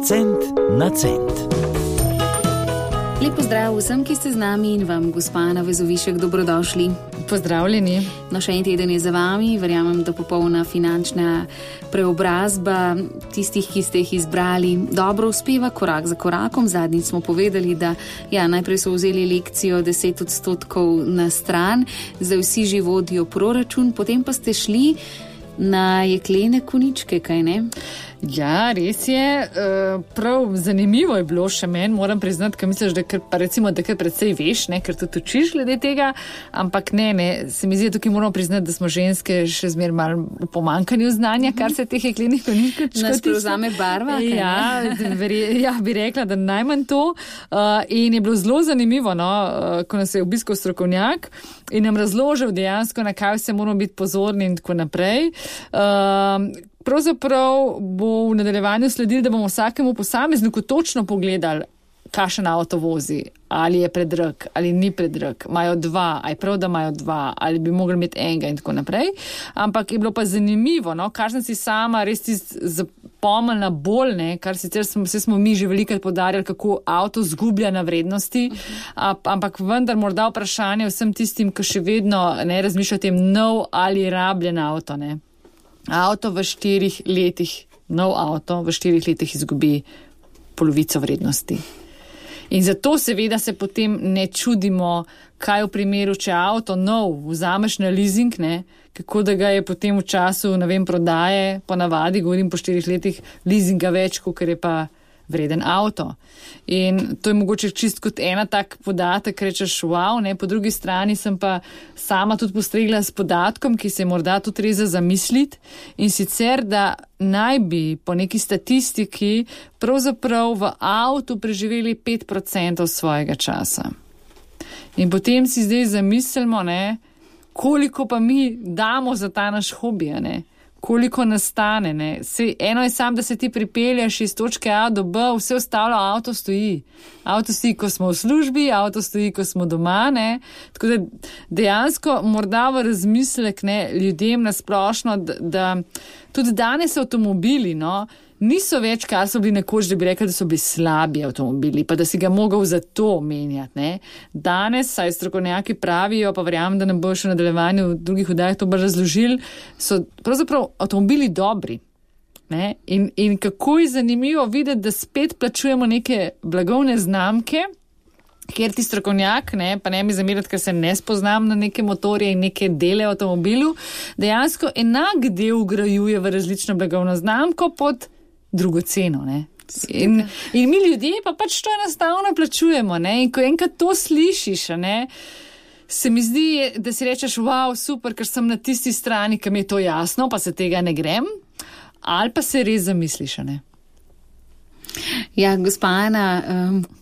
Cent na cent. Lepo zdrav vsem, ki ste z nami in vam, gospa na vezovišek, dobrodošli. Pozdravljeni. No, še en teden je za vami, verjamem, da popolna finančna preobrazba tistih, ki ste jih izbrali, dobro uspeva korak za korakom. Zadnjič smo povedali, da ja, najprej so vzeli lekcijo 10 odstotkov na stran, zdaj vsi že vodijo proračun, potem pa ste šli na jeklene koničke, kaj ne? Ja, res je. Uh, prav zanimivo je bilo še meni, moram priznati, ker misliš, da kar, recimo, da kar predvsej veš, ne, ker tudi učiš glede tega, ampak ne, ne, se mi zdi, da tukaj moramo priznati, da smo ženske še zmer malo v pomankanju znanja, kar se teh jeklenih koničk tiče. Nas prevzame barva. Ja, veri, ja, bi rekla, da najmanj to. Uh, in je bilo zelo zanimivo, no, uh, ko nas je obiskal strokovnjak in nam razložil dejansko, na kaj se moramo biti pozorni in tako naprej. Uh, Pravzaprav bo v nadaljevanju sledil, da bomo vsakemu posamezniku točno pogledali, kakšen avto vozi, ali je predrag, ali ni predrag, imajo dva, aj prav, da imajo dva, ali bi mogli imeti enega in tako naprej. Ampak je bilo pa zanimivo, no, kar sem si sama res zapomnila bolj, ne, kar sicer smo, smo mi že velikrat podarjali, kako avto zgublja na vrednosti, uh -huh. ampak vendar morda vprašanje vsem tistim, ki še vedno ne razmišljajo o tem nov ali rabljen avto. Ne. Avto v štirih letih, nov avto v štirih letih izgubi polovico vrednosti. In zato seveda se potem ne čudimo, kaj v primeru, če avto nov vzameš na leasing, ne, kako da ga je potem v času, ne vem, prodaje, ponavadi, govorim po štirih letih, leasinga več, kot je pa vreden avto. In to je mogoče čist kot ena tak podatek, rečeš, wow, ne, po drugi strani sem pa sama tudi postregla s podatkom, ki se morda tudi res zamisliti in sicer, da naj bi po neki statistiki pravzaprav v avtu preživeli 5% svojega časa. In potem si zdaj zamislimo, ne, koliko pa mi damo za ta naš hobi, ne koliko nastane. Se, eno je samo, da se ti pripelješ iz točke A do B, vse ostalo avto stoji. Avto stoji, ko smo v službi, avto stoji, ko smo doma. Ne? Tako da dejansko morda v razmislek ne, ljudem nasplošno, da, da tudi danes avtomobili. No, niso več, kar so bili nekoč, da bi rekli, da so bili slabi avtomobili, pa da si ga mogel za to menjati. Ne? Danes, saj strokovnjaki pravijo, pa verjamem, da nam bo še v nadaljevanju v drugih vdajah to bolj razložili, so pravzaprav avtomobili dobri. Ne? In, in kako je zanimivo videti, da spet plačujemo neke blagovne znamke. Ker ti strokovnjak, ne, pa ne mi zamirati, ker se ne spoznam na neke motorje in neke dele avtomobilu, dejansko enak del ugrajuje v različno blagovno znamko pod drugo ceno. In, in mi ljudje pa pač to enostavno plačujemo. Ne? In ko enkrat to slišiš, ne, se mi zdi, da si rečeš, wow, super, ker sem na tisti strani, ki mi je to jasno, pa se tega ne grem, ali pa se res zamisliš. Ne? Ja, gospa Ana,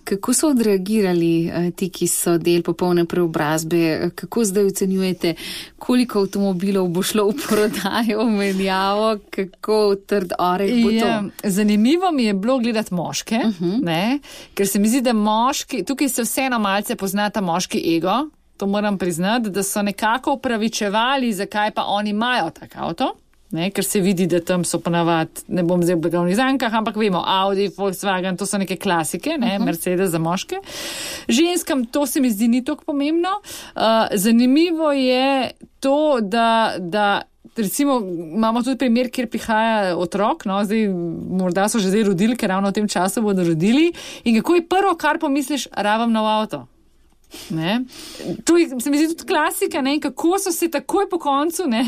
kako so odreagirali eh, ti, ki so del popolne preobrazbe? Kako zdaj ocenjujete, koliko avtomobilov bo šlo v prodajo, v menjavo, kako trd orek bo to? Ja, zanimivo mi je bilo gledati moške, uh -huh. ne, ker se mi zdi, da moški, tukaj se vseeno malce poznata moški ego, to moram priznati, da so nekako upravičevali, zakaj pa oni imajo tak avto. Ne, ker se vidi, da tam so ponavadi, ne bom zdaj v blagovnih zankah, ampak vemo, Audi, Volkswagen, to so neke klasike, ne, uh mhm. -huh. Mercedes za moške. Ženskam to se mi zdi ni tako pomembno. Uh, zanimivo je to, da. da Recimo, imamo tudi primer, kjer prihaja otrok, no, zdaj, morda so že zdaj rodili, ker ravno v tem času bodo rodili. In kako je prvo, kar pomisliš, rabam nov avto? Ne? To je, se mi zdi tudi klasika, ne? kako so se takoj po koncu ne?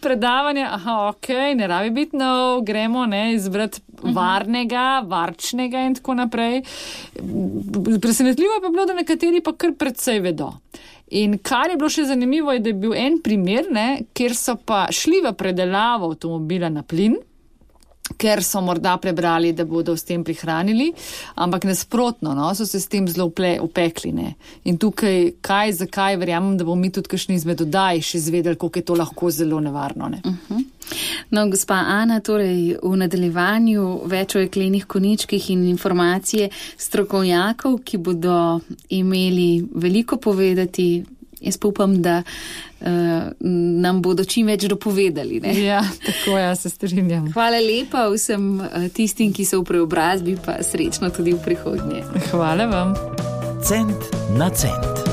predavanja, aha, ok, ne rabi biti nov, gremo ne, izbrati mhm. varnega, varčnega in tako naprej. Presenetljivo je pa bilo, da nekateri pa kar predvsej vedo. In kar je bilo še zanimivo, je, da je bil en primer, ne, kjer so pa šli v predelavo avtomobila na plin ker so morda prebrali, da bodo s tem prihranili, ampak nasprotno, no, so se s tem zelo upekli. Ne. In tukaj, kaj, zakaj, verjamem, da bomo mi tudi kakšni izmed dodaj še izvedeli, koliko je to lahko zelo nevarno. Ne. Uh -huh. No, gospa Ana, torej v nadaljevanju več o jeklenih koničkih in informacije strokovnjakov, ki bodo imeli veliko povedati jaz pa upam, da uh, nam bodo čim več dopovedali. Ne? Ja, tako jaz se strinjam. Hvala lepa vsem uh, tistim, ki so v preobrazbi, pa srečno tudi v prihodnje. Hvala vam. Cent na cent.